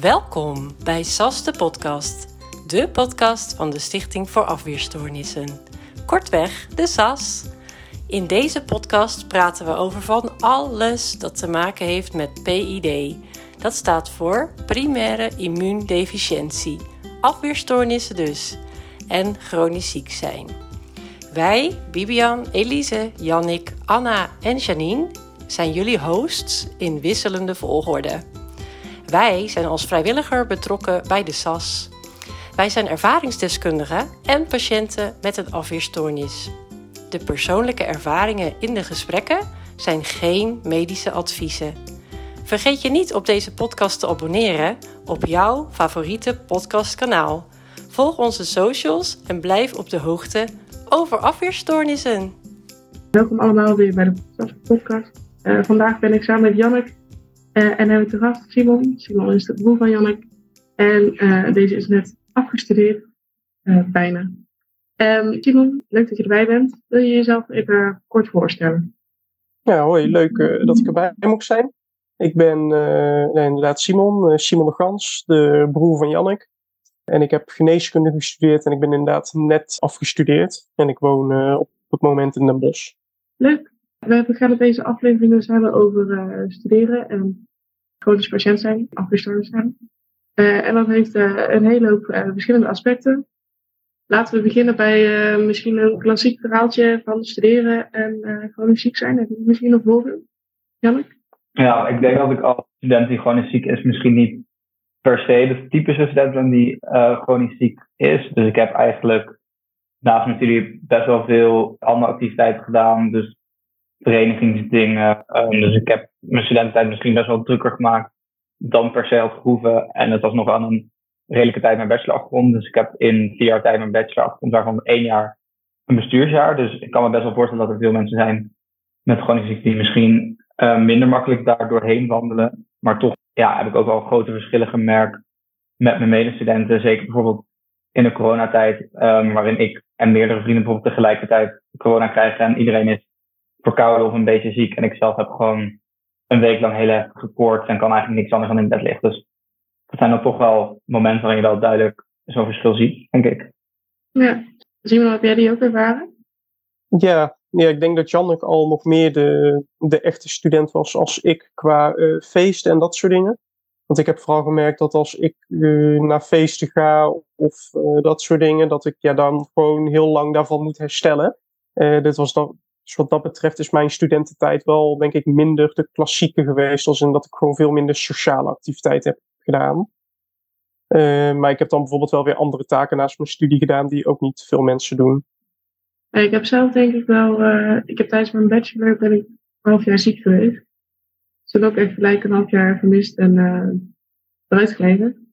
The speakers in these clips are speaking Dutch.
Welkom bij SAS de podcast, de podcast van de Stichting voor Afweerstoornissen. Kortweg, de SAS. In deze podcast praten we over van alles dat te maken heeft met PID. Dat staat voor primaire immuundeficiëntie, afweerstoornissen dus, en chronisch ziek zijn. Wij, Bibian, Elise, Jannik, Anna en Janine, zijn jullie hosts in wisselende volgorde. Wij zijn als vrijwilliger betrokken bij de SAS. Wij zijn ervaringsdeskundigen en patiënten met een afweerstoornis. De persoonlijke ervaringen in de gesprekken zijn geen medische adviezen. Vergeet je niet op deze podcast te abonneren op jouw favoriete podcastkanaal. Volg onze socials en blijf op de hoogte over afweerstoornissen. Welkom allemaal weer bij de podcast. Uh, vandaag ben ik samen met Jannek uh, en hebben we te gast Simon. Simon is de broer van Jannek. En uh, deze is net afgestudeerd, bijna. Um, Simon, leuk dat je erbij bent. Wil je jezelf even kort voorstellen? Ja, hoi, leuk dat ik erbij mocht zijn. Ik ben nee, inderdaad Simon, Simon de Gans, de broer van Jannek. En ik heb geneeskunde gestudeerd en ik ben inderdaad net afgestudeerd. En ik woon op het moment in Den Bosch. Leuk. We gaan het deze aflevering dus hebben over studeren en chronisch patiënt zijn, afgestorven zijn. Uh, en dat heeft uh, een hele hoop verschillende aspecten. Laten we beginnen bij misschien een klassiek verhaaltje van studeren en chronisch ziek zijn. Heb je misschien nog voorbeeld? Jannik? Ja, ik denk dat ik als student die chronisch ziek is misschien niet per se de typische student ben die chronisch ziek is. Dus ik heb eigenlijk naast mijn studie best wel veel andere activiteiten gedaan. Dus verenigingsdingen. Um, dus ik heb mijn studententijd misschien best wel drukker gemaakt dan per se had gehoeven. En het was nog aan een redelijke tijd mijn afgerond. Dus ik heb in vier jaar tijd mijn bachelor afgerond, waarvan één jaar een bestuursjaar. Dus ik kan me best wel voorstellen dat er veel mensen zijn met chronische ziekte die misschien uh, minder makkelijk daar doorheen wandelen. Maar toch ja, heb ik ook wel grote verschillen gemerkt met mijn medestudenten. Zeker bijvoorbeeld in de coronatijd, um, waarin ik en meerdere vrienden bijvoorbeeld tegelijkertijd corona krijgen en iedereen is verkouden of een beetje ziek. En ik zelf heb gewoon een week lang heel erg gekoord en kan eigenlijk niks anders dan in bed liggen. Dus dat zijn dan toch wel momenten waarin je wel duidelijk zo'n verschil ziet, denk ik. Ja. Simon, heb jij die ook ervaren? Ja, ja ik denk dat Janneke al nog meer de, de echte student was als ik qua uh, feesten en dat soort dingen. Want ik heb vooral gemerkt dat als ik uh, naar feesten ga of uh, dat soort dingen, dat ik ja, dan gewoon heel lang daarvan moet herstellen. dit was dan dus wat dat betreft is mijn studententijd wel, denk ik, minder de klassieke geweest. Als in dat ik gewoon veel minder sociale activiteit heb gedaan. Uh, maar ik heb dan bijvoorbeeld wel weer andere taken naast mijn studie gedaan die ook niet veel mensen doen. Ik heb zelf denk ik wel, uh, ik heb tijdens mijn bachelor ben ik een half jaar ziek geweest. Dus ook echt gelijk een half jaar vermist en uh, gelegen.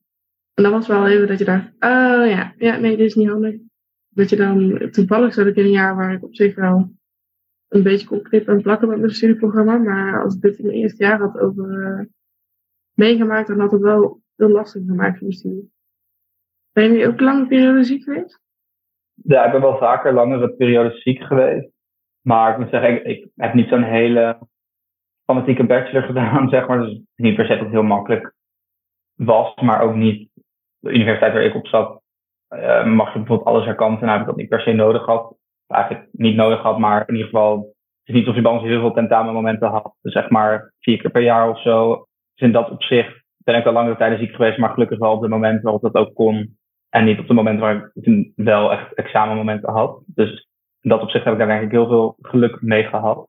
En dan was wel even dat je dacht, oh ja, ja, nee, dit is niet handig. Dat je dan, toevallig zat ik in een jaar waar ik op zich wel een beetje kon knippen en plakken met mijn studieprogramma. Maar als ik dit in mijn eerste jaar had over uh, meegemaakt, dan had het wel heel lastig gemaakt voor mijn studie. Ben je ook lange periode ziek geweest? Ja, ik ben wel vaker langere periodes ziek geweest. Maar ik moet zeggen, ik, heb niet zo'n hele fanatieke bachelor gedaan, zeg maar. Dus niet per se dat het heel makkelijk was, maar ook niet de universiteit waar ik op zat. Uh, mag je bijvoorbeeld alles herkanten en heb ik dat niet per se nodig gehad eigenlijk niet nodig had, maar in ieder geval, het is niet of je bij ons heel veel tentamenmomenten had. Dus zeg maar vier keer per jaar of zo. Dus in dat opzicht ben ik al langere tijden ziek geweest, maar gelukkig wel op de momenten waarop dat ook kon. En niet op de momenten waar ik wel echt examenmomenten had. Dus in dat opzicht heb ik daar eigenlijk heel veel geluk mee gehad.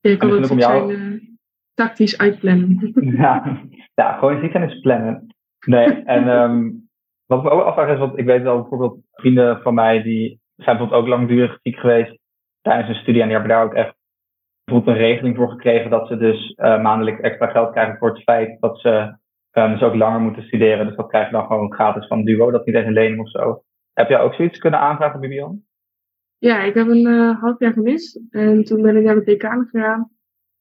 Je kan het jou... zijn, uh, tactisch uitplannen. ja, ja, gewoon ziek zijn is plannen. Nee, en um, wat ik me ook afvraag is, want ik weet wel bijvoorbeeld vrienden van mij die zijn bijvoorbeeld ook langdurig ziek geweest tijdens hun studie. En die hebben daar ook echt bijvoorbeeld een regeling voor gekregen dat ze dus uh, maandelijks extra geld krijgen voor het feit dat ze um, dus ook langer moeten studeren. Dus dat krijg je dan gewoon gratis van Duo, dat niet eens een lening of zo. Heb jij ook zoiets kunnen aanvragen, Bibian? Ja, ik heb een uh, half jaar gemist. En toen ben ik naar de decaan gegaan.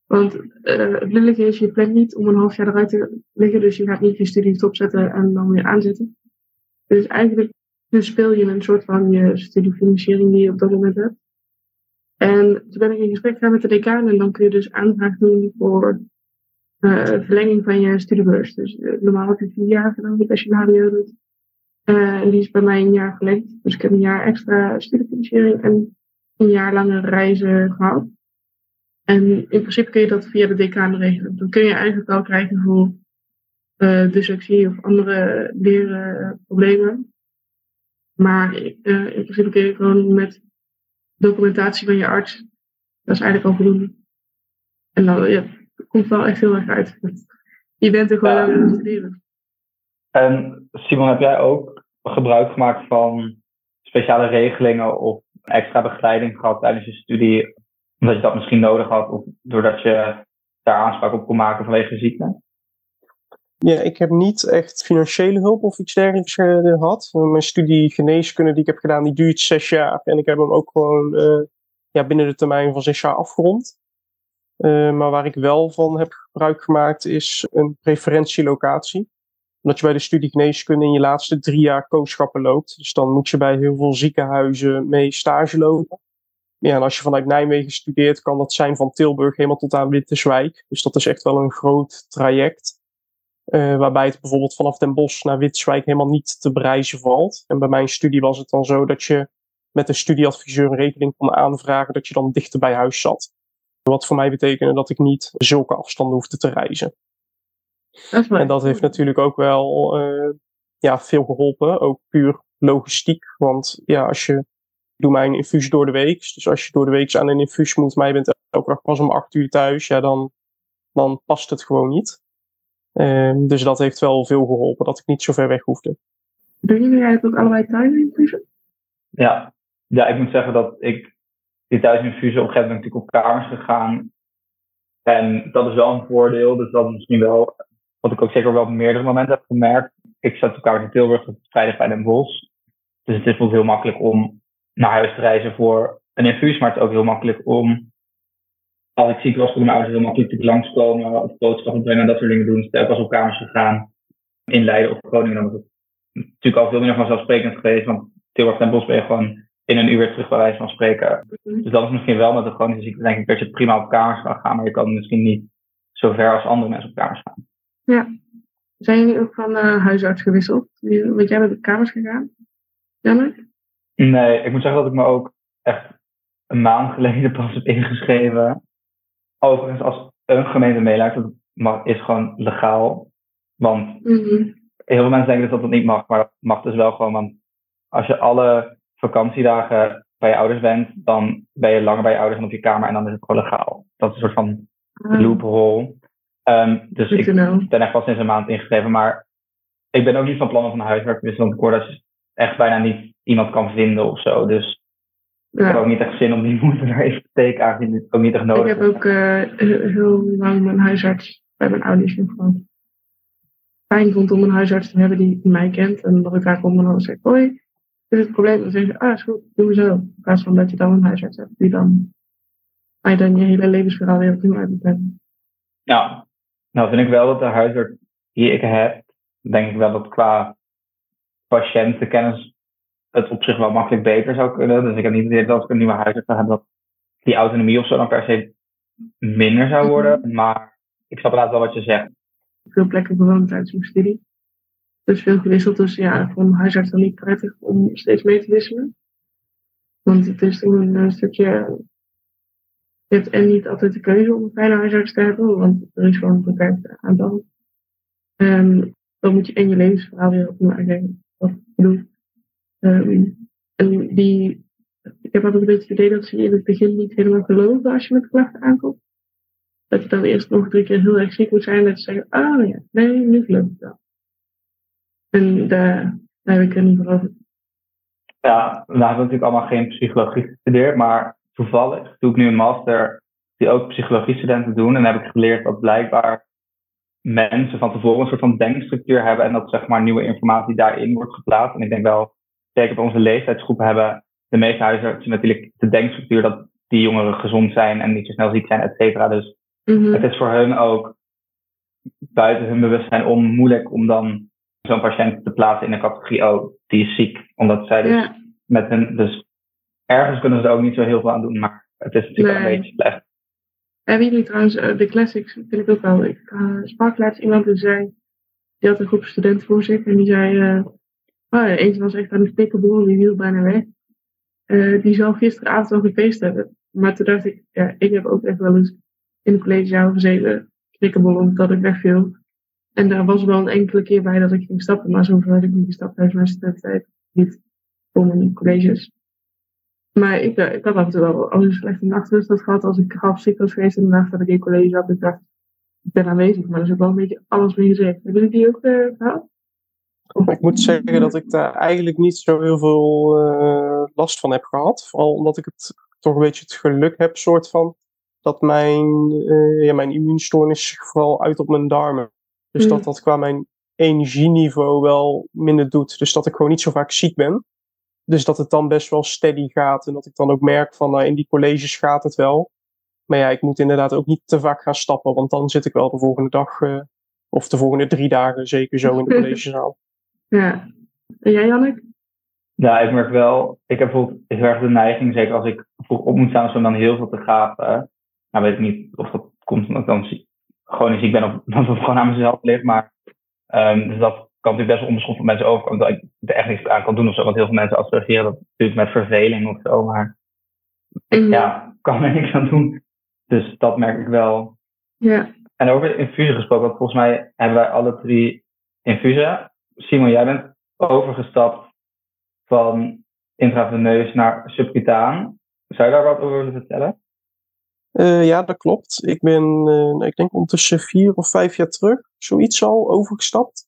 Want uh, het lullige is, je plant niet om een half jaar eruit te liggen. Dus je gaat niet je studie stopzetten en dan weer aanzetten. Dus eigenlijk dus speel je een soort van je studiefinanciering die je op dat moment hebt. En toen ben ik in gesprek gegaan met de decaan en dan kun je dus aanvraag doen voor uh, verlenging van je studiebeurs. Dus uh, normaal heb je vier jaar ik als je HBO doet. Uh, en die is bij mij een jaar verlengd. Dus ik heb een jaar extra studiefinanciering en een jaar lange reizen gehad. En in principe kun je dat via de decaan regelen. Dan kun je eigenlijk al krijgen voor dyslexie of andere leerproblemen. Maar in principe kun je gewoon met documentatie van je arts, dat is eigenlijk al voldoende. En dan, ja, het komt wel echt heel erg uit. Je bent er gewoon aan het studeren. En Simon, heb jij ook gebruik gemaakt van speciale regelingen of extra begeleiding gehad tijdens je studie, omdat je dat misschien nodig had of doordat je daar aanspraak op kon maken vanwege ziekte? Ja, ik heb niet echt financiële hulp of iets dergelijks gehad. Mijn studie geneeskunde die ik heb gedaan, die duurt zes jaar. En ik heb hem ook gewoon uh, ja, binnen de termijn van zes jaar afgerond. Maar waar ik wel van heb gebruik gemaakt is een preferentielocatie. Omdat je bij de studie geneeskunde in je laatste drie jaar kooschappen loopt. Dus dan moet je bij heel veel ziekenhuizen mee stage lopen. Ja, en als je vanuit Nijmegen studeert, kan dat zijn van Tilburg helemaal tot aan Winterswijk. Dus dat is echt wel een groot traject. Uh, waarbij het bijvoorbeeld vanaf Den Bosch naar Witswijk helemaal niet te bereizen valt. En bij mijn studie was het dan zo dat je met een studieadviseur een rekening kon aanvragen dat je dan dichter bij huis zat. Wat voor mij betekende dat ik niet zulke afstanden hoefde te reizen. Dat en dat heeft natuurlijk ook wel uh, ja, veel geholpen, ook puur logistiek. Want ja, als je doe mijn infuus door de week, dus als je door de week aan een infuus moet, maar je bent elke dag pas om acht uur thuis, ja, dan, dan past het gewoon niet. Um, dus dat heeft wel veel geholpen, dat ik niet zo ver weg hoefde. Doen jullie eigenlijk ook allebei thuisinfusen? Ja. ja, ik moet zeggen dat ik die thuisinfusen op een gegeven moment natuurlijk op kamers gegaan. En dat is wel een voordeel, dus dat is misschien wel wat ik ook zeker wel op meerdere momenten heb gemerkt. Ik zat op kamer in Tilburg, vrijdag bij Den Bosch. Dus het is bijvoorbeeld heel makkelijk om naar huis te reizen voor een infuus, maar het is ook heel makkelijk om als ik ziek was, kon mijn ouders heel makkelijk langskomen of boodschappen brengen en dat soort dingen doen. Dus ik was op kamers gegaan in Leiden of Groningen. Dan was het natuurlijk al veel minder vanzelfsprekend geweest. Want Tilburg en Bos ben je gewoon in een uur weer terug bij wijze van spreken. Dus dat is misschien wel met de chronische ziekte denk ik dat je prima op kamers kan gaan. Maar je kan misschien niet zo ver als andere mensen op kamers gaan. Ja. Zijn jullie ook van uh, huisarts gewisseld? Want jij bent op kamers gegaan? Janne? Nee, ik moet zeggen dat ik me ook echt een maand geleden pas heb ingeschreven Overigens, als een gemeente meeluidt, dat is gewoon legaal. Want mhm. heel veel mensen denken dus dat dat niet mag, maar dat mag dus wel gewoon. Want als je alle vakantiedagen bij je ouders bent, dan ben je langer bij je ouders dan op je kamer en dan is het gewoon legaal. Dat is een soort van ah. loophole. Um, dus ik ben echt pas sinds een maand ingeschreven, maar ik ben ook niet van plan om van huiswerk te wisselen, want ik hoor dat je echt bijna niet iemand kan vinden of zo. Dus ik heb ook niet echt zin om die moeite erin te steken, aangezien het ook niet echt nodig. Ik heb ook uh, heel lang mijn huisarts bij mijn ouders gewoon fijn vond om een huisarts te hebben die mij kent. En dat ik daar en dan zeg hoi, dit is het probleem. Dan zeggen ze, ah, is goed, doen we zo. In plaats van dat je dan een huisarts hebt die dan, mij dan je hele levensverhaal weer opnieuw uit moet hebben. Ja, nou vind ik wel dat de huisarts die ik heb, denk ik wel dat qua patiëntenkennis het op zich wel makkelijk beter zou kunnen. Dus ik heb niet het idee dat als ik een nieuwe huis heb, dat die autonomie of zo dan per se minder zou worden. Mhm. Maar ik snap inderdaad wel wat je zegt. Veel plekken bewoond tijdens mijn studie. Dus veel gewisseld. Dus ja, ik vond huisarts dan niet prettig om steeds mee te wisselen. Want het is toen een stukje. Je hebt en niet altijd de keuze om een fijne huisarts te hebben, want er is gewoon een beperkt aantal. Um, dan moet je en je levensverhaal weer opnieuw uitleggen. Wat bedoel. Um, en die, ik heb altijd een beetje het idee dat ze in het begin niet helemaal geloven als je met klachten aankomt. Dat je dan eerst nog drie keer heel erg ziek moet zijn en ze zeggen, ah ja, nee, nu geloof ik wel. En daar, daar heb ik er. Ja, nou heb ik natuurlijk allemaal geen psychologie gestudeerd, maar toevallig doe ik nu een master die ook psychologie-studenten doen. En heb ik geleerd dat blijkbaar mensen van tevoren een soort van denkstructuur hebben en dat zeg maar nieuwe informatie daarin wordt geplaatst. En ik denk wel zeker onze leeftijdsgroep hebben de meeste huisartsen natuurlijk de denkstructuur dat die jongeren gezond zijn en niet zo snel ziek zijn, et cetera. Dus mhm. het is voor hun ook buiten hun bewustzijn om moeilijk om dan zo'n patiënt te plaatsen in een categorie, oh, die is ziek. Omdat zij dus met hun, dus ergens kunnen ze er ook niet zo heel veel aan doen, maar het is natuurlijk nee. een beetje slecht. En wie jullie trouwens, uh, de classics vind ik ook wel. Ik uh, sprak laatst iemand die zei, die had een groep studenten voor zich en die zei, uh, oh, ja, eentje was echt aan de pikkenbol, die viel bijna weg. die zou gisteravond al gefeest hebben. Maar toen dacht ik, ik heb ook echt wel eens in een collegejaar gezeten, pikkenbol omdat ik wegviel. En daar was wel een enkele keer bij dat ik ging stappen, maar zoveel heb ik niet gestapt tijdens mijn studententijd. Niet voor mijn colleges. Maar ik, eh, ik had af en toe wel als een slechte nachtrust dat gehad. Als ik half ziek was geweest in dat ik in college had. Ik ik ben aanwezig, maar er is wel een beetje alles mee gezegd. Hebben jullie die ook uh, gehad? Ik moet zeggen dat ik daar eigenlijk niet zo heel veel uh, last van heb gehad. Vooral omdat ik het toch een beetje het geluk heb, soort van, dat mijn, uh, ja, mijn immuunstoornis zich vooral uit op mijn darmen. Dus mm. dat dat qua mijn energieniveau wel minder doet. Dus dat ik gewoon niet zo vaak ziek ben. Dus dat het dan best wel steady gaat. En dat ik dan ook merk van nou, in die colleges gaat het wel. Maar ja, ik moet inderdaad ook niet te vaak gaan stappen. Want dan zit ik wel de volgende dag uh, of de volgende drie dagen zeker zo in de collegezaal. Ja. En jij Jannik? Ja, ik merk wel, ik heb bijvoorbeeld heel erg de neiging, zeker als ik vroeg op moet staan, om dan heel veel te gapen. Nou weet ik niet of dat komt omdat ik dan gewoon ziek ben of dat het gewoon aan mezelf ligt. Maar um, dus dat kan natuurlijk best wel onbeschoft van mensen overkomen dat ik er echt niks aan kan doen of zo. Want heel veel mensen associëren dat natuurlijk met verveling of zo. Maar ik ja, kan er niks aan doen. Dus dat merk ik wel. Ja. En over infusie gesproken, want volgens mij hebben wij alle drie infusie. Simon, jij bent overgestapt van intraveneus naar subcutaan. Zou je daar wat over willen vertellen? Uh, ja, dat klopt. Ik ben, uh, ik denk ondertussen vier of vijf jaar terug, zoiets al, overgestapt.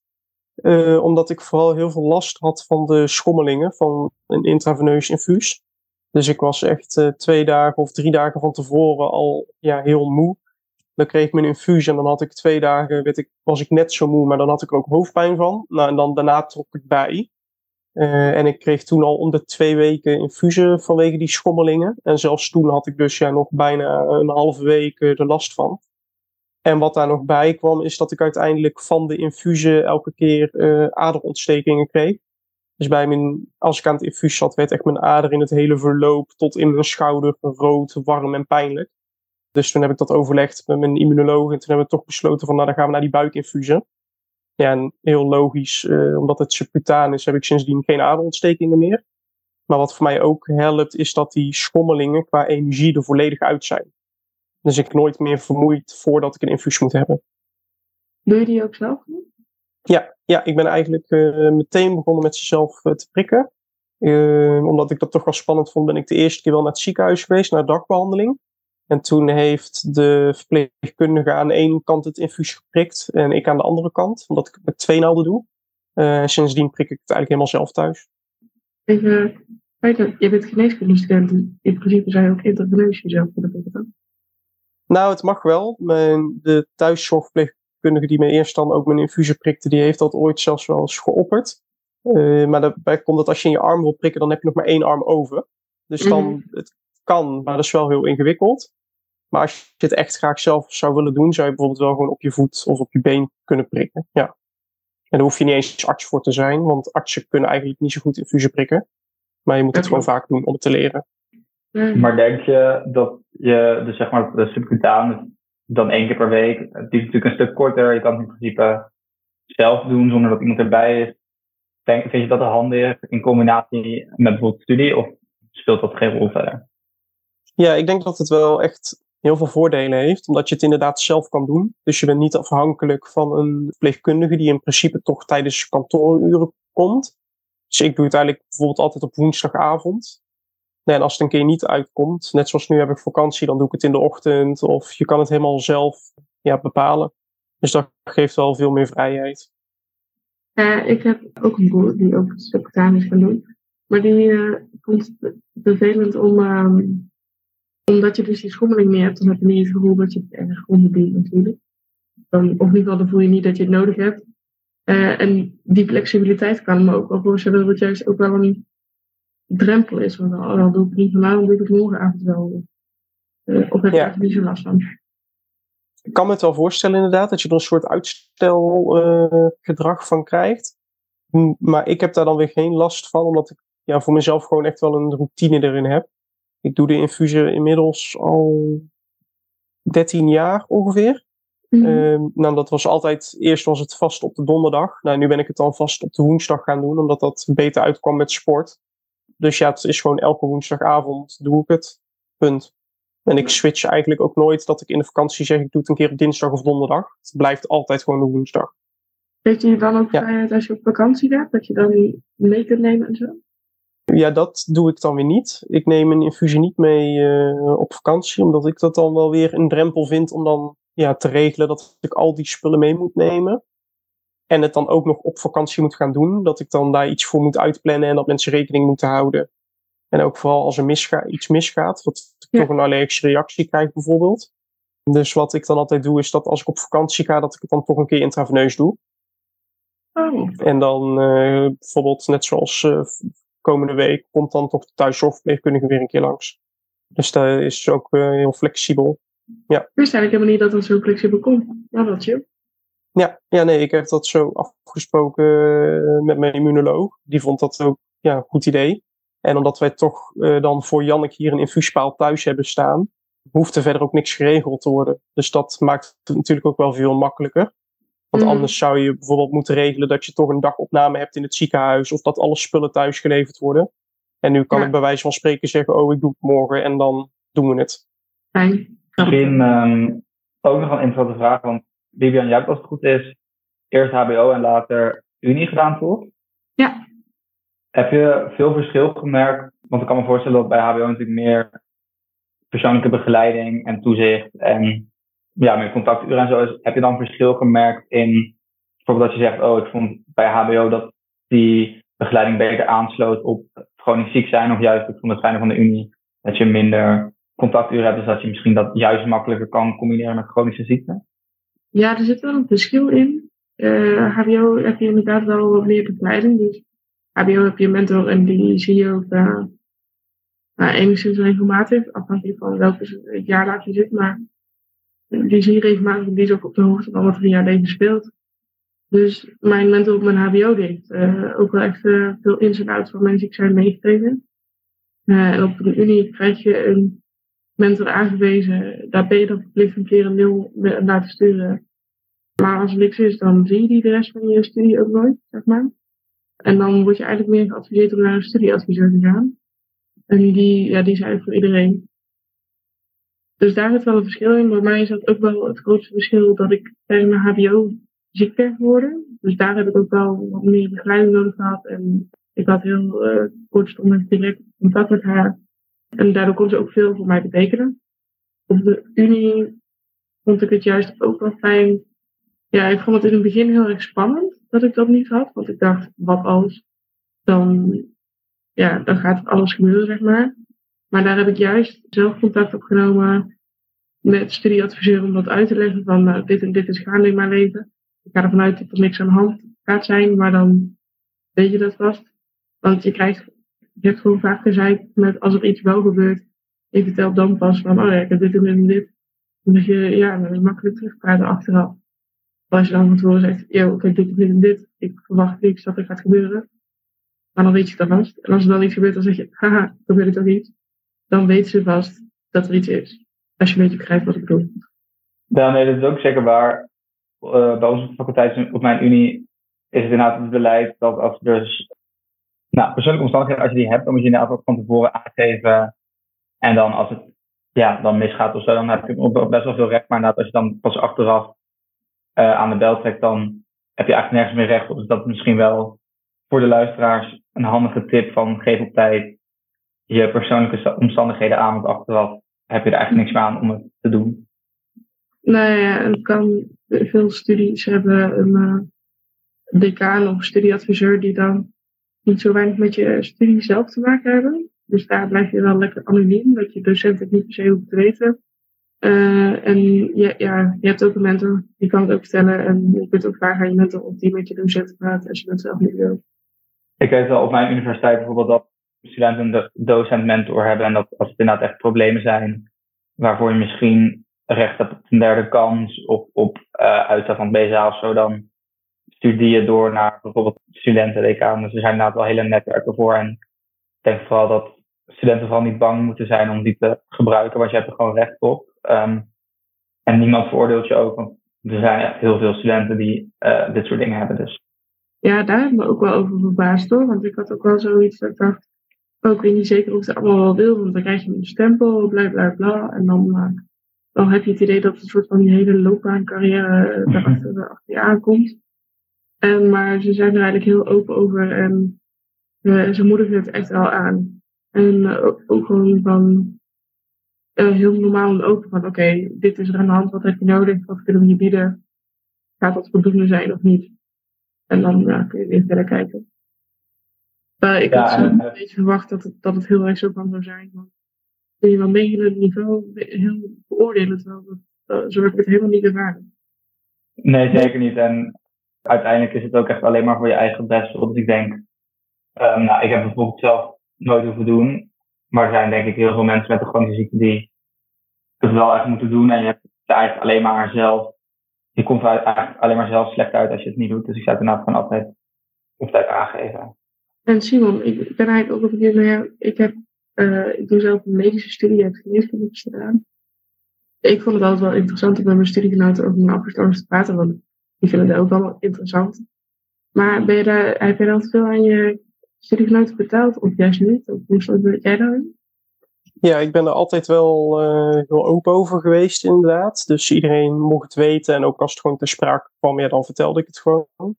Uh, omdat ik vooral heel veel last had van de schommelingen van een intraveneus infuus. Dus ik was echt twee dagen of drie dagen van tevoren al ja, heel moe. Dan kreeg ik mijn infuus en dan had ik twee dagen, weet ik, was ik net zo moe, maar dan had ik ook hoofdpijn van. Nou, en dan daarna trok ik bij. Uh, en ik kreeg toen al om de twee weken infusen vanwege die schommelingen. En zelfs toen had ik dus ja, nog bijna een halve week er last van. En wat daar nog bij kwam, is dat ik uiteindelijk van de infusie elke keer uh, aderontstekingen kreeg. Dus bij mijn, als ik aan het infuus zat, werd echt mijn ader in het hele verloop tot in mijn schouder rood, warm en pijnlijk. Dus toen heb ik dat overlegd met mijn immunoloog en toen hebben we toch besloten van nou dan gaan we naar die buikinfusie. Ja, en heel logisch, uh, omdat het subcutaan is, heb ik sindsdien geen aderontstekingen meer. Maar wat voor mij ook helpt, is dat die schommelingen qua energie er volledig uit zijn. Dus ik nooit meer vermoeid voordat ik een infuus moet hebben. Doe je die ook zelf? Ja, ja ik ben eigenlijk uh, meteen begonnen met zichzelf uh, te prikken. Omdat ik dat toch wel spannend vond, ben ik de eerste keer wel naar het ziekenhuis geweest, naar dagbehandeling. En toen heeft de verpleegkundige aan de ene kant het infuus geprikt en ik aan de andere kant, omdat ik het met twee naalden doe. sindsdien prik ik het eigenlijk helemaal zelf thuis. Even, je bent geneeskundestudent, in principe zijn ook intraveneus jezelf voor de nou, het mag wel. Mijn, de thuiszorgverpleegkundige die me eerst dan ook mijn infusie prikte, die heeft dat ooit zelfs wel eens geopperd. Uh, maar daarbij komt dat als je in je arm wil prikken, dan heb je nog maar één arm over. Dus dan, mm. het kan, maar dat is wel heel ingewikkeld. Maar als je het echt graag zelf zou willen doen, zou je bijvoorbeeld wel gewoon op je voet of op je been kunnen prikken. Ja. En daar hoef je niet eens arts voor te zijn, want artsen kunnen eigenlijk niet zo goed infusie prikken. Maar je moet het gewoon vaak doen om het te leren. Mm. Maar denk je dat je, dus zeg maar, de subcutaan dan één keer per week, het is natuurlijk een stuk korter, je kan het in principe zelf doen zonder dat iemand erbij is. Denk, vind je dat een handig in combinatie met bijvoorbeeld studie of speelt dat geen rol verder? Ja, ik denk dat het wel echt heel veel voordelen heeft, omdat je het inderdaad zelf kan doen. Dus je bent niet afhankelijk van een verpleegkundige die in principe toch tijdens kantooruren komt. Dus ik doe het eigenlijk bijvoorbeeld altijd op woensdagavond. Nee, en als het een keer niet uitkomt, net zoals nu heb ik vakantie, dan doe ik het in de ochtend. Of je kan het helemaal zelf ja, bepalen. Dus dat geeft wel veel meer vrijheid. Ja, ik heb ook een broer die ook subcutaneus kan doen. Maar die uh, vond het vervelend om, um, omdat je dus die schommeling meer hebt, dan heb je niet het gevoel dat je het erg onderdient natuurlijk. Dan, of in ieder geval, dan voel je niet dat je het nodig hebt. Uh, en die flexibiliteit kan me ook wel voorstellen dat het juist ook wel een drempel is. Want dan, dan doe ik niet vandaag, dan doe ik het morgenavond wel. Uh, of heb je er niet zo last van. Ik kan me het wel voorstellen inderdaad, dat je er een soort uitstelgedrag uh, van krijgt. Maar ik heb daar dan weer geen last van, omdat ik ja, voor mezelf gewoon echt wel een routine erin heb. Ik doe de infusie inmiddels al 13 jaar ongeveer. Mhm. Ehm, nou, dat was altijd, eerst was het vast op de donderdag. Nou, nu ben ik het dan vast op de woensdag gaan doen, omdat dat beter uitkwam met sport. Dus ja, het is gewoon elke woensdagavond doe ik het. Punt. En ik switch eigenlijk ook nooit dat ik in de vakantie zeg ik doe het een keer op dinsdag of donderdag. Het blijft altijd gewoon de woensdag. Heeft je dan ook Ja. vrijheid als je op vakantie gaat? Dat je dan mee kunt nemen en zo? Ja, dat doe ik dan weer niet. Ik neem een infusie niet mee eh, op vakantie, omdat ik dat dan wel weer een drempel vind om dan ja, te regelen dat ik al die spullen mee moet nemen. En het dan ook nog op vakantie moet gaan doen. Dat ik dan daar iets voor moet uitplannen en dat mensen rekening moeten houden. En ook vooral als er misga iets misgaat, dat ik Ja. toch een allergische reactie krijg bijvoorbeeld. Dus wat ik dan altijd doe, is dat als ik op vakantie ga, dat ik het dan toch een keer intraveneus doe. Oh, En dan eh, bijvoorbeeld, net zoals eh, komende week, komt dan toch de thuiszorgverpleegkundige weer een keer langs. Dus dat is ook eh, heel flexibel. ik wist eigenlijk helemaal niet dat dat zo flexibel kon. Nou, dat chill. Ja, ja, nee, ik heb dat zo afgesproken eh, met mijn immunoloog. Die vond dat ook ja, een goed idee. En omdat wij toch eh, dan voor Jannik hier een infuuspaal thuis hebben staan, hoeft er verder ook niks geregeld te worden. Dus dat maakt het natuurlijk ook wel veel makkelijker. Want Mhm. anders zou je bijvoorbeeld moeten regelen dat je toch een dagopname hebt in het ziekenhuis of dat alle spullen thuis geleverd worden. En nu kan Ja. ik bij wijze van spreken zeggen, oh ik doe het morgen en dan doen we het. Fijn. Misschien ehm, ook nog een interessante vraag, want Bibian, jij hebt als het goed is eerst HBO en later Unie gedaan, toch? Ja. Heb je veel verschil gemerkt? Want ik kan me voorstellen dat bij HBO natuurlijk meer persoonlijke begeleiding en toezicht en ja, meer contacturen en zo is. Heb je dan verschil gemerkt in bijvoorbeeld dat je zegt, oh, ik vond bij HBO dat die begeleiding beter aansloot op chronisch ziek zijn, of juist ik vond het fijne van de Unie dat je minder contacturen hebt, dus dat je misschien dat juist makkelijker kan combineren met chronische ziekte? Ja, er zit wel een verschil in. Eh, HBO heb je inderdaad wel meer begeleiding. Dus HBO heb je mentor en die zie je ook eh, nou, enigszins regelmatig, afhankelijk van welk jaarlaag je zit. Maar die zie je regelmatig die is ook op de hoogte van wat er in jouw speelt. Dus mijn mentor op mijn HBO die heeft eh, ook wel echt eh, veel ins en outs van mijn ziek zijn meegekregen. Eh, en op de Unie krijg je een mentor aangewezen. Daar ben je dan verplicht een keer een mail naar te sturen. Maar als er niks is, dan zie je die de rest van je studie ook nooit, zeg maar. En dan word je eigenlijk meer geadviseerd om naar een studieadviseur te gaan. En die, ja, die is voor iedereen. Dus daar zit wel een verschil in. Bij mij is dat ook wel het grootste verschil dat ik tijdens mijn HBO ziek ben geworden. Dus daar heb ik ook wel wat meer begeleiding nodig gehad. En ik had heel uh, kortstondig direct contact met haar. En daardoor kon ze ook veel voor mij betekenen. Op de Unie vond ik het juist ook wel fijn. Ja, ik vond het in het begin heel erg spannend dat ik dat niet had. Want ik dacht, wat als? Dan, ja, dan gaat alles gebeuren, zeg maar. Maar daar heb ik juist zelf contact opgenomen met studieadviseur om dat uit te leggen van nou, dit en dit is gaande in mijn leven. Ik ga ervan uit dat er niks aan de hand gaat zijn, maar dan weet je dat vast. Want je krijgt, je hebt gewoon vaak gezegd met als er iets wel gebeurt, je vertelt dan pas van oh ja, ik heb dit en dit en dit. Zeg je, ja, dan is makkelijk terugpraten achteraf. Maar als je dan van tevoren zegt, yo, heb dit en dit en dit, ik verwacht niks dat er gaat gebeuren. Maar dan weet je het vast. En als er dan iets gebeurt, dan zeg je, haha, gebeurt er toch iets? Dan weet ze vast dat er iets is. Als je een beetje begrijpt wat ik bedoel. Ja, nee, dat is ook zeker waar. Uh, bij onze faculteit op mijn unie is het inderdaad het beleid dat als dus nou, persoonlijke omstandigheden, als je die hebt, dan moet je inderdaad ook van tevoren aangeven. En dan als het ja, dan misgaat of zo, dan heb je best wel veel recht. Maar inderdaad, als je dan pas achteraf uh, aan de bel trekt, dan heb je eigenlijk nergens meer recht op. Dus dat is misschien wel voor de luisteraars een handige tip van geef op tijd je persoonlijke omstandigheden aan, want achteraf heb je er eigenlijk niks meer aan om het te doen. Nou ja, het kan veel studies hebben een uh, decaan of studieadviseur die dan niet zo weinig met je studie zelf te maken hebben. Dus daar blijf je wel lekker anoniem, dat je docent het niet per se hoeft te weten. Uh, en je, ja, je hebt ook een mentor, die kan het ook vertellen. En je kunt ook vragen aan je mentor of die met je docent praat als je het zelf niet wil. Ik weet wel op mijn universiteit bijvoorbeeld dat studenten een docent-mentor hebben. En dat als het inderdaad echt problemen zijn, waarvoor je misschien recht hebt op een derde kans of op uh, uitstel van het BSA of zo, dan stuur die je door naar bijvoorbeeld studenten-decaan. Dus er zijn inderdaad wel hele netwerken voor. En ik denk vooral dat studenten vooral niet bang moeten zijn om die te gebruiken, want je hebt er gewoon recht op. Um, En niemand veroordeelt je ook, want er zijn echt heel veel studenten die uh, dit soort dingen hebben. Dus. Ja, daar heb ik ook wel over verbaasd hoor. Want ik had ook wel zoiets dat ik dacht, ook weer niet zeker of ik het allemaal wel wil. Want dan krijg je een stempel, bla bla bla. En dan, uh, dan heb je het idee dat het een soort van die hele loopbaancarrière uh, daarachter achter je aankomt. En, maar ze zijn er eigenlijk heel open over en uh, ze moedigen het echt wel aan. En ook, ook gewoon van heel normaal en open van oké, okay, dit is er aan de hand, wat heb je nodig, wat kunnen we je bieden? Gaat dat voldoende zijn of niet? En dan kun je weer verder kijken. Uh, ik ja, had zo een beetje verwacht dat het, dat het heel erg zo kan zou zijn. Maar kun je wel mee het niveau heel beoordelen, terwijl dat, zo heb ik het helemaal niet ervaren. Nee, zeker niet. En uiteindelijk is het ook echt alleen maar voor je eigen best. Dus ik denk, um, nou, ik heb bijvoorbeeld zelf nooit hoeven doen. Maar er zijn denk ik heel veel mensen met een chronische ziekte die het wel echt moeten doen. En je hebt het eigenlijk alleen maar zelf. Je komt er eigenlijk alleen maar zelf slecht uit als je het niet doet. Dus ik zou het inderdaad gewoon altijd op tijd aangeven. En Simon, ik ben eigenlijk ook op een keer, ik heb, uh, ik doe zelf een medische studie, heb geneeskunde gedaan. Ik vond het altijd wel interessant om met mijn studiegenoten over mijn afgestorven te praten, want die vinden het ook wel interessant. Maar ben je daar, heb je dan veel aan je studiegenoten betaald of juist niet? Of hoe stond jij daarin? Ja, ik ben er altijd wel uh, heel open over geweest, inderdaad. Dus iedereen mocht het weten. En ook als het gewoon ter sprake kwam, ja, dan vertelde ik het gewoon.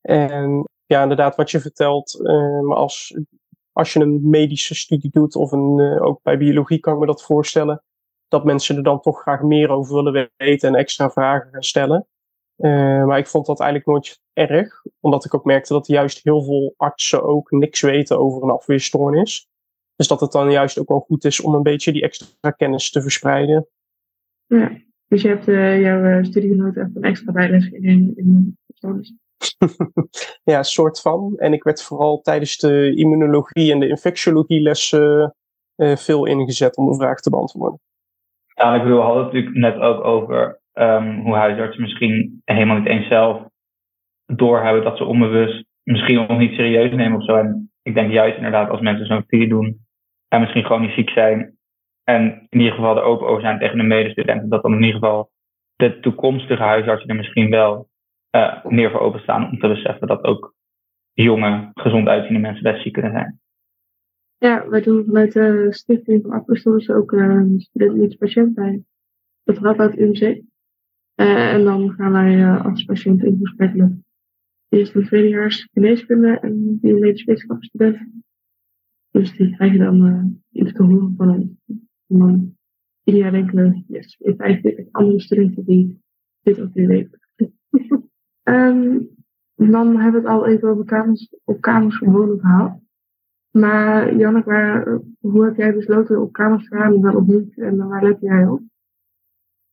En ja, inderdaad, wat je vertelt, uh, als, als je een medische studie doet, of een, uh, ook bij biologie kan ik me dat voorstellen, dat mensen er dan toch graag meer over willen weten en extra vragen gaan stellen. Uh, maar ik vond dat eigenlijk nooit erg, omdat ik ook merkte dat juist heel veel artsen ook niks weten over een afweerstoornis. Dus dat het dan juist ook wel goed is om een beetje die extra kennis te verspreiden. Ja, dus je hebt uh, jouw uh, studiegenoten echt een extra bijles in, in stoornis. ja, soort van. En ik werd vooral tijdens de immunologie en de infectiologie lessen uh, veel ingezet om een vraag te beantwoorden. Ja, ik bedoel, we hadden het natuurlijk net ook over um, hoe huisartsen misschien helemaal niet eens zelf doorhebben dat ze onbewust misschien nog niet serieus nemen of zo. En ik denk juist inderdaad als mensen zo'n studie doen en misschien niet ziek zijn en in ieder geval er open over zijn tegen de medestudenten, dat dan in ieder geval de toekomstige huisartsen er misschien wel uh, meer voor openstaan om te beseffen dat ook jonge, gezond uitziende mensen best ziek kunnen zijn. Ja, wij doen vanuit de Stichting van Apostels ook uh, studenten patiënt bij. Gaat uit UMC. Uh, en dan gaan wij als patiënt in gesprek met eerst een tweedejaars geneeskunde en biomedische wetenschapsstudent. Dus die krijgen dan iets te horen van ons. En ieder jaar denken we, yes, we eigenlijk andere studenten die dit ook weer. um, dan hebben we het al even over kamers, op kamers gewonnen gehad. Maar Janneke, waar, hoe heb jij besloten op kamers te gaan en dan op niet? En waar let jij op?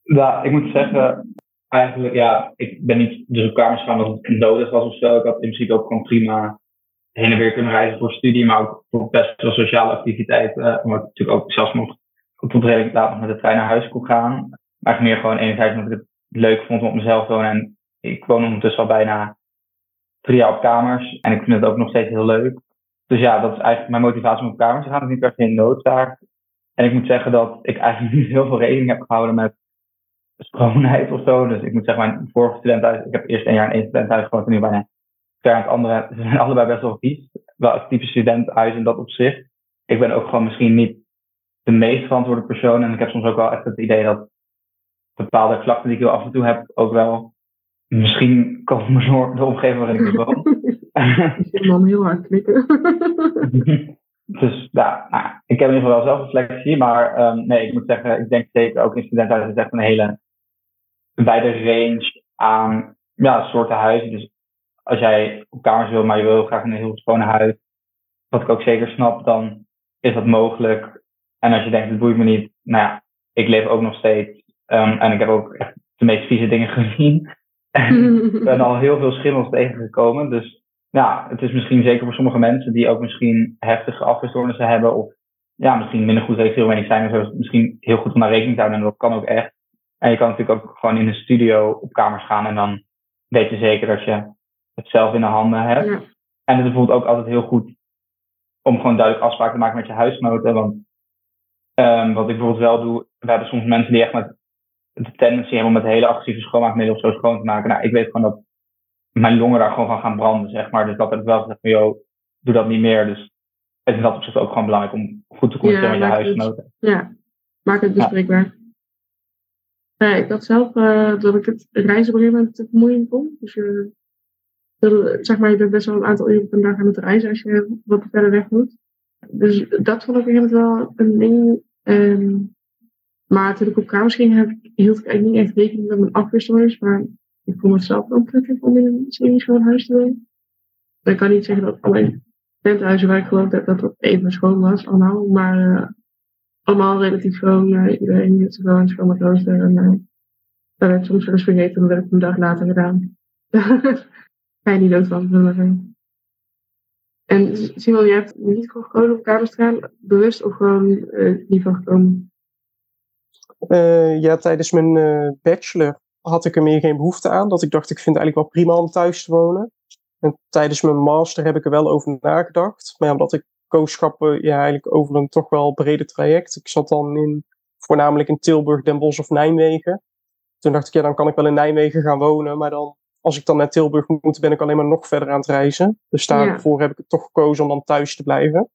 Ja, ik moet zeggen, eigenlijk, ja, ik ben niet dus op kamers gegaan omdat het nodig was of zo. Ik had in principe ook gewoon prima heen en weer kunnen reizen voor studie, maar ook voor best wel sociale activiteiten. Omdat ik natuurlijk ook zelfs nog tot redelijk laat nog met de trein naar huis kon gaan. Maar meer gewoon enerzijds omdat ik het leuk vond om op mezelf te wonen. En ik woon ondertussen al bijna drie jaar op kamers. En ik vind het ook nog steeds heel leuk. Dus ja, dat is eigenlijk mijn motivatie om op kamers te gaan. Dat is niet per se een noodzaak. En ik moet zeggen dat ik eigenlijk niet heel veel rekening heb gehouden met schoonheid of zo. Dus ik moet zeggen, mijn vorige studentenhuis, ik heb eerst een jaar in één studentenhuis gewoond en nu bijna ver aan het andere. Ze zijn allebei best wel vies. Wel het type studentenhuis in dat opzicht. Ik ben ook gewoon misschien niet de meest verantwoorde persoon. En ik heb soms ook wel echt het idee dat bepaalde klachten die ik af en toe heb, ook wel misschien komen door de omgeving waarin ik woon. Ik man heel hard knikken. dus ja, nou, ik heb in ieder geval wel zelfreflectie. Maar um, nee, ik moet zeggen, ik denk zeker ook in studentenhuizen is echt een hele wijde range aan ja, soorten huizen. Dus als jij op kamers wil, maar je wil graag een heel schone huis, wat ik ook zeker snap, dan is dat mogelijk. En als je denkt, het boeit me niet, nou ja, ik leef ook nog steeds. Um, en ik heb ook echt de meest vieze dingen gezien. En ik ben al heel veel schimmels tegengekomen. Dus ja, het is misschien zeker voor sommige mensen die ook misschien heftige afweerstoornissen hebben. Of ja, misschien minder goed registreren zijn. Of zo, misschien heel goed om naar rekening te houden. En dat kan ook echt. En je kan natuurlijk ook gewoon in een studio op kamers gaan. En dan weet je zeker dat je het zelf in de handen hebt. Ja. En het is bijvoorbeeld ook altijd heel goed om gewoon duidelijk afspraken te maken met je huisgenoten. Want um, wat ik bijvoorbeeld wel doe, we hebben soms mensen die echt met de tendency hebben om met hele agressieve schoonmaakmiddelen of zo schoon te maken. Nou, ik weet gewoon dat mijn longen daar gewoon van gaan branden, zeg maar. Dus dat heb ik wel gezegd van, joh, doe dat niet meer. Dus het is dat op zich ook gewoon belangrijk om goed te communiceren Ja, met je huisgenoten. Ja, maak het bespreekbaar. Ja, ik had zelf eh, dat ik het reizen op een gegeven moment te vermoeiend vond. Dus je, wil- zeg maar, je bent best wel een aantal uren per dag aan het reizen als je wat verder weg moet. Dus dat vond ik op een gegeven moment wel een ding. Maar toen ik op kamers ging, heb, ik- hield ik eigenlijk niet echt rekening met mijn afwisselers. Maar ik vond het zelf wel prettig om in een semi-schoon huis te wonen. Ik kan niet zeggen dat alleen tenthuizen waar ik gewoond heb, dat dat even schoon was allemaal. Maar eh, allemaal relatief schoon. eh, iedereen hield zich wel aan schoon rooster. En uh, dat werd soms wel eens vergeten, dan werd het een dag later gedaan. Ga je niet dood van, zullen zeggen. En Simon, jij hebt niet gekozen om kamers te gaan, bewust of gewoon eh niet van gekomen? Eh, ja, tijdens mijn eh, bachelor had ik er meer geen behoefte aan. Dat ik dacht, ik vind het eigenlijk wel prima om thuis te wonen. En tijdens mijn master heb ik er wel over nagedacht. Maar ja, omdat ik kooschappen ja, eigenlijk over een toch wel breder traject. Ik zat dan in, voornamelijk in Tilburg, Den Bosch of Nijmegen. Toen dacht ik, ja, dan kan ik wel in Nijmegen gaan wonen. Maar dan, als ik dan naar Tilburg moet, ben ik alleen maar nog verder aan het reizen. Dus daarvoor heb ik het toch gekozen om dan thuis te blijven.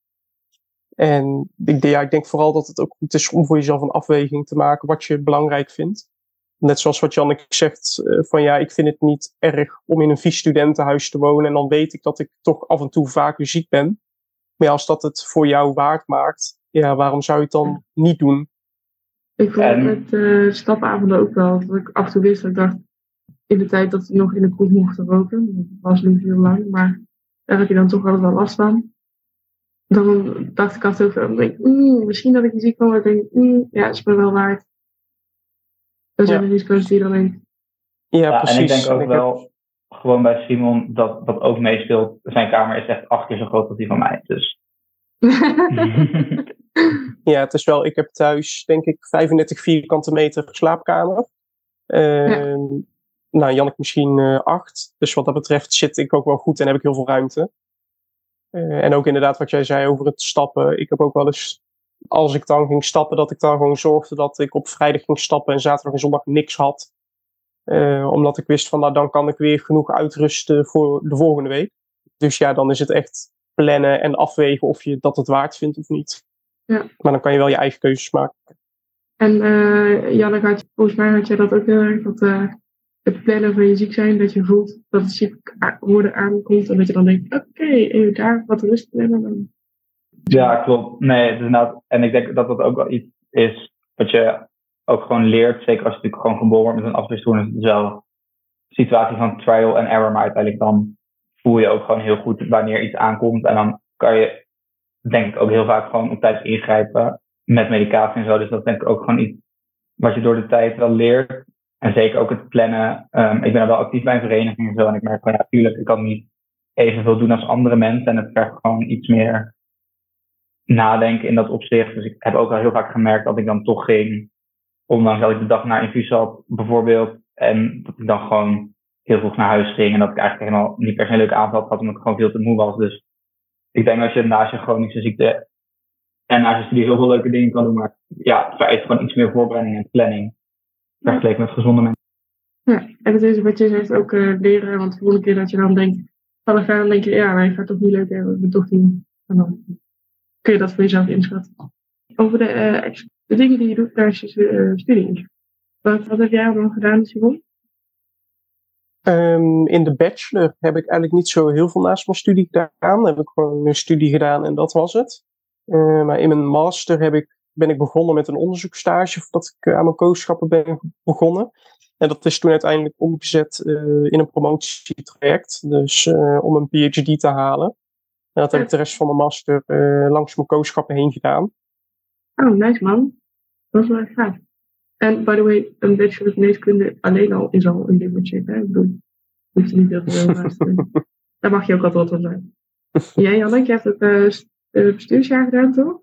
En ik, ja, ik denk vooral dat het ook goed is om voor jezelf een afweging te maken wat je belangrijk vindt. Net zoals wat Janneke zegt, uh, van ja, ik vind het niet erg om in een vies studentenhuis te wonen. En dan weet ik dat ik toch af en toe vaker ziek ben. Maar ja, als dat het voor jou waard maakt, ja, waarom zou je het dan niet doen? Ik vond het uh, stapavonden ook wel. Dat ik af en toe wist dat ik dacht, in de tijd dat ik nog in de kroeg mocht roken, dat was niet heel lang, maar daar heb je dan toch altijd wel last van. Dan dacht ik altijd van, denk, mm, misschien dat ik niet ziek van word. denk mm, ja, is me wel waard. Dat zijn Ja. de risico's die je dan neemt. Ja, Ja, precies. en ik denk ook wel, gewoon bij Simon, dat dat ook meespeelt. Zijn kamer is echt acht keer zo groot als die van mij. Dus Ja, het is wel, ik heb thuis denk ik 35 vierkante meter slaapkamer. Ehm, Nou, Jannik misschien eh, acht. Dus wat dat betreft zit ik ook wel goed en heb ik heel veel ruimte. Eh, en ook inderdaad wat jij zei over het stappen. Ik heb ook wel eens, als ik dan ging stappen, dat ik dan gewoon zorgde dat ik op vrijdag ging stappen en zaterdag en zondag niks had. Eh, omdat ik wist van, nou dan kan ik weer genoeg uitrusten voor de volgende week. Dus ja, dan is het echt plannen en afwegen of je dat het waard vindt of niet. Ja. Maar dan kan je wel je eigen keuzes maken. En eh Janneke, had, volgens mij had jij dat ook heel erg, dat eh, het plannen van je ziek zijn, dat je voelt dat het ziek worden aankomt en dat je dan denkt, oké, even daar wat rust plannen. Dan... Ja, klopt. Nee, het is en ik denk dat dat ook wel iets is wat je ook gewoon leert. Zeker als je natuurlijk gewoon geboren wordt met een afweerstoornis. Is wel situatie van trial and error. Maar uiteindelijk dan voel je ook gewoon heel goed wanneer iets aankomt. En dan kan je denk ik ook heel vaak gewoon op tijd ingrijpen met medicatie en zo. Dus dat denk ik ook gewoon iets wat je door de tijd wel leert. En zeker ook het plannen. Ehm, ik ben er wel actief bij een vereniging en zo. En ik merk van ja, ik kan niet evenveel doen als andere mensen. En het vergt gewoon iets meer nadenken in dat opzicht. Dus ik heb ook al heel vaak gemerkt dat ik dan toch ging, ondanks dat ik de dag naar infuus had, bijvoorbeeld, en dat ik dan gewoon heel vroeg naar huis ging en dat ik eigenlijk helemaal niet per se leuke avond had, omdat ik gewoon veel te moe was. Dus ik denk dat je naast je chronische ziekte en naast je studie heel veel leuke dingen kan doen, maar ja, het vereist gewoon iets meer voorbereiding en planning. Vergeleken met gezonde mensen. Ja, en het is wat je zegt ook eh, leren, want de volgende keer dat je dan denkt, van gaan, dan denk je, ja, maar ik ga het toch niet leuk hebben, ik ben toch niet. En dan kun je dat voor jezelf inschatten. Over de, eh, de dingen die je doet tijdens je eh, studie. Wat, wat heb jij allemaal gedaan, Simon? Ehm, in de bachelor heb ik eigenlijk niet zo heel veel naast mijn studie gedaan. Heb ik gewoon een studie gedaan en dat was het. Eh, maar in mijn master heb ik, ben ik begonnen met een onderzoekstage voordat ik eh, aan mijn kooschappen ben begonnen. En dat is toen uiteindelijk omgezet eh, in een promotietraject. Dus eh, om een PhD te halen. En dat heb ik de rest van mijn master langs mijn kooschappen heen gedaan. Oh, nice man. Dat is wel gaaf. En by the way, een bachelor geneeskunde alleen al is al een dingetje. Hè? Ik bedoel, hoeft niet heel veel naast. Daar mag je ook altijd wat van zijn. Jij, Janneke, je hebt het st- bestuursjaar gedaan, toch?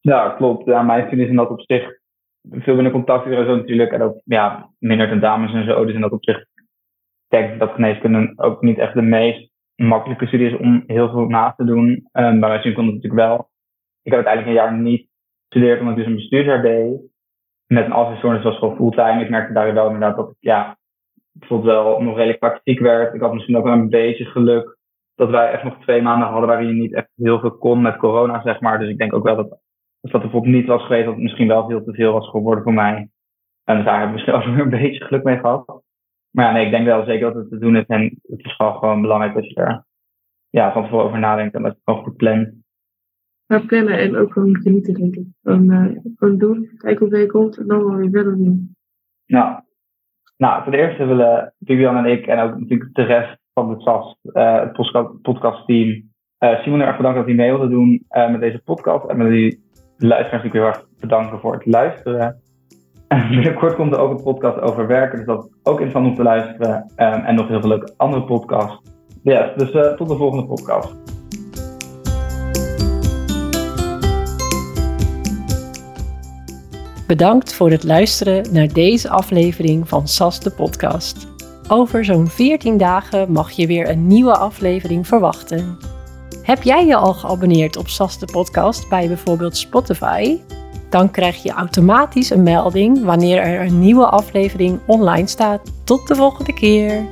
Ja, klopt. Ja, mijn is in dat opzicht veel minder contacten en zo natuurlijk. En ook ja, minder tentamens en zo. Dus in dat opzicht denk ik dat geneeskunde ook niet echt de meest makkelijke studie is om heel veel na te doen. Bij mijn studie kon het natuurlijk wel. Ik heb uiteindelijk een jaar niet gestudeerd omdat ik dus een bestuursjaar deed. met een afweerstoornis was gewoon fulltime. Ik merkte daar wel inderdaad dat ik ja, bijvoorbeeld wel nog redelijk praktiek werd. Ik had misschien ook wel een beetje geluk dat wij echt nog twee maanden hadden waarin je niet echt heel veel kon met corona, zeg maar. Dus ik denk ook wel dat als dat bijvoorbeeld niet was geweest, dat het misschien wel veel te veel was geworden voor mij. En daar hebben we misschien ook weer een beetje geluk mee gehad. Maar ja, nee, ik denk wel zeker dat het te doen is. En het is gewoon, gewoon belangrijk dat je daar ja, van tevoren over nadenkt en dat je het gewoon goed plant. Maar plannen en ook gewoon genieten, denk ik. Gewoon, uh, gewoon doen, kijken hoe ver je komt en dan wel weer verder doen. Nou, nou, ten eerste willen Vivian en ik en ook natuurlijk de rest van het SAS, uh, het podcastteam, uh, Simon erg bedankt dat hij mee wilde doen met deze podcast. En met die luisteraars natuurlijk heel erg bedanken voor het luisteren. En binnenkort komt er ook een podcast over werken, dus dat is ook interessant om te luisteren. Um, en nog heel veel leuke andere podcasts. Yes, dus tot de volgende podcast. Bedankt voor het luisteren naar deze aflevering van SAS de podcast. Over zo'n 14 dagen mag je weer een nieuwe aflevering verwachten. Heb jij je al geabonneerd op SAS de podcast bij bijvoorbeeld Spotify? Dan krijg je automatisch een melding wanneer er een nieuwe aflevering online staat. Tot de volgende keer!